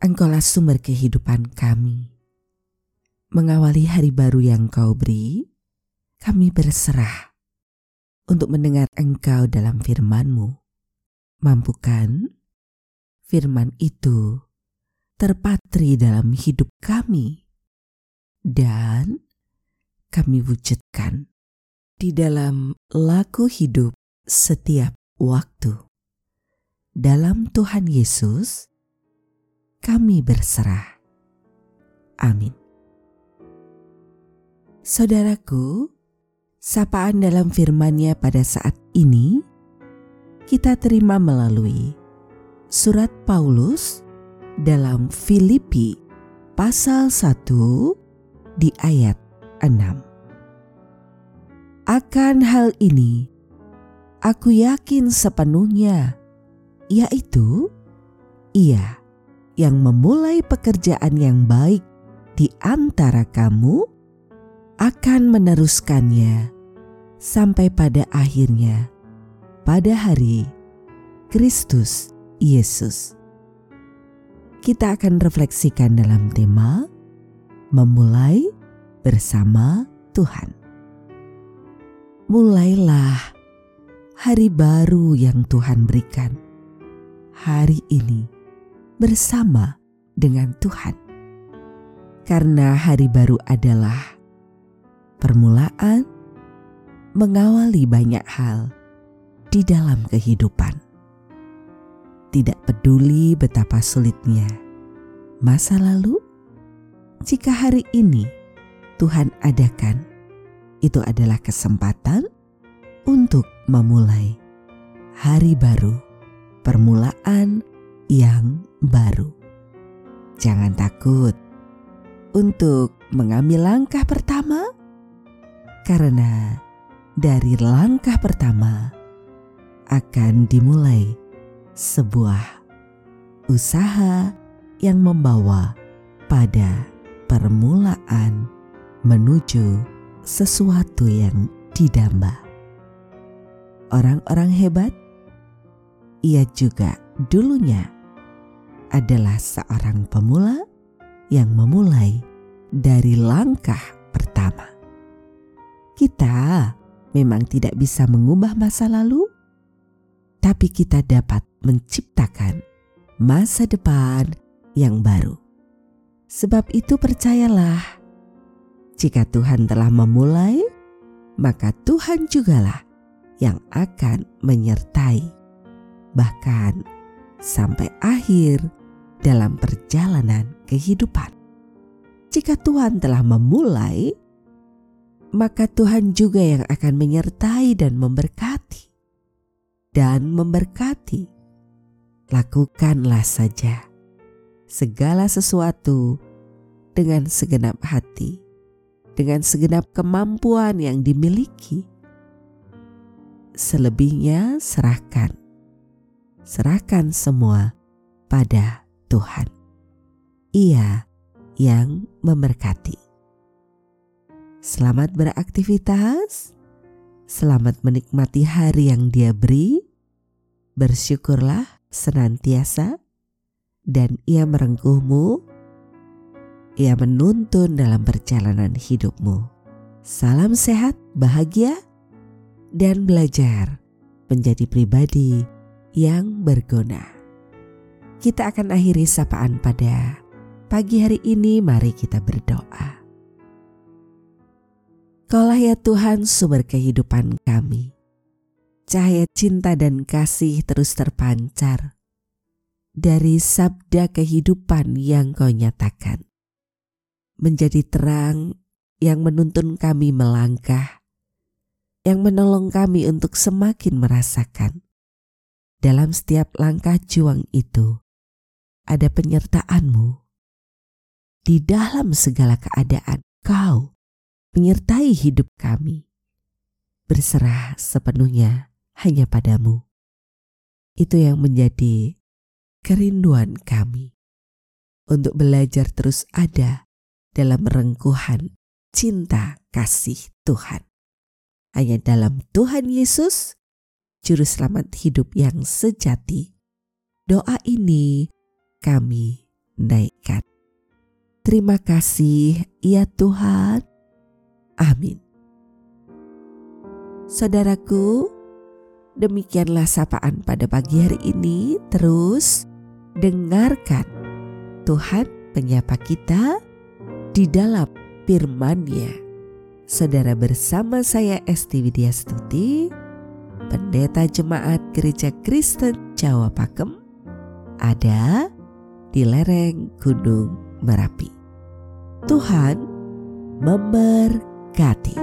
Engkaulah sumber kehidupan kami. Mengawali hari baru yang Kau beri, kami berserah untuk mendengar Engkau dalam firman-Mu. Mampukan firman itu terpatri dalam hidup kami dan kami wujudkan di dalam laku hidup setiap waktu. Dalam Tuhan Yesus, kami berserah. Amin. Saudaraku, sapaan dalam firman-Nya pada saat ini kita terima melalui surat Paulus dalam Filipi pasal 1 di ayat 6. Akan hal ini, aku yakin sepenuhnya, yaitu ia yang memulai pekerjaan yang baik di antara kamu akan meneruskannya sampai pada akhirnya pada hari Kristus Yesus. Kita akan refleksikan dalam tema memulai bersama Tuhan. Mulailah hari baru yang Tuhan berikan. Hari ini bersama dengan Tuhan. Karena hari baru adalah permulaan mengawali banyak hal di dalam kehidupan. Tidak peduli betapa sulitnya masa lalu, jika hari ini Tuhan adakan, itu adalah kesempatan untuk memulai hari baru, permulaan yang baru. Jangan takut untuk mengambil langkah pertama, karena dari langkah pertama akan dimulai sebuah usaha yang membawa pada permulaan menuju sesuatu yang didamba. Orang-orang hebat, ia juga dulunya adalah seorang pemula yang memulai dari langkah pertama. Kita memang tidak bisa mengubah masa lalu, tapi kita dapat menciptakan masa depan yang baru. Sebab itu, percayalah, jika Tuhan telah memulai, maka Tuhan jugalah yang akan menyertai, bahkan sampai akhir dalam perjalanan kehidupan. Jika Tuhan telah memulai, maka Tuhan juga yang akan menyertai dan memberkati. Dan memberkati, lakukanlah saja segala sesuatu dengan segenap hati, dengan segenap kemampuan yang dimiliki. Selebihnya serahkan, serahkan semua pada Tuhan. Ia yang memberkati. Selamat beraktivitas, selamat menikmati hari yang Dia beri. Bersyukurlah senantiasa, dan Ia merengkuhmu. Ia menuntun dalam perjalanan hidupmu. Salam sehat, bahagia, dan belajar menjadi pribadi yang berguna kita akan akhiri sapaan pada pagi hari ini. Mari kita berdoa. Kaulah ya Tuhan sumber kehidupan kami. Cahaya cinta dan kasih terus terpancar dari sabda kehidupan yang kau nyatakan. Menjadi terang yang menuntun kami melangkah, yang menolong kami untuk semakin merasakan dalam setiap langkah juang itu ada penyertaan-Mu di dalam segala keadaan Kau menyertai hidup kami. Berserah sepenuhnya hanya padamu. Itu yang menjadi kerinduan kami untuk belajar terus ada dalam rengkuhan cinta kasih Tuhan. Hanya dalam Tuhan Yesus, Juru Selamat hidup yang sejati. Doa ini kami naikkan. Terima kasih ya Tuhan. Amin. Saudaraku, demikianlah sapaan pada pagi hari ini. Terus dengarkan Tuhan menyapa kita di dalam firman-Nya. Saudara bersama saya Esti Widya Stuti, Pendeta Jemaat Gereja Kristen Jawa Pakem, ada di lereng Gunung Merapi. Tuhan memberkati.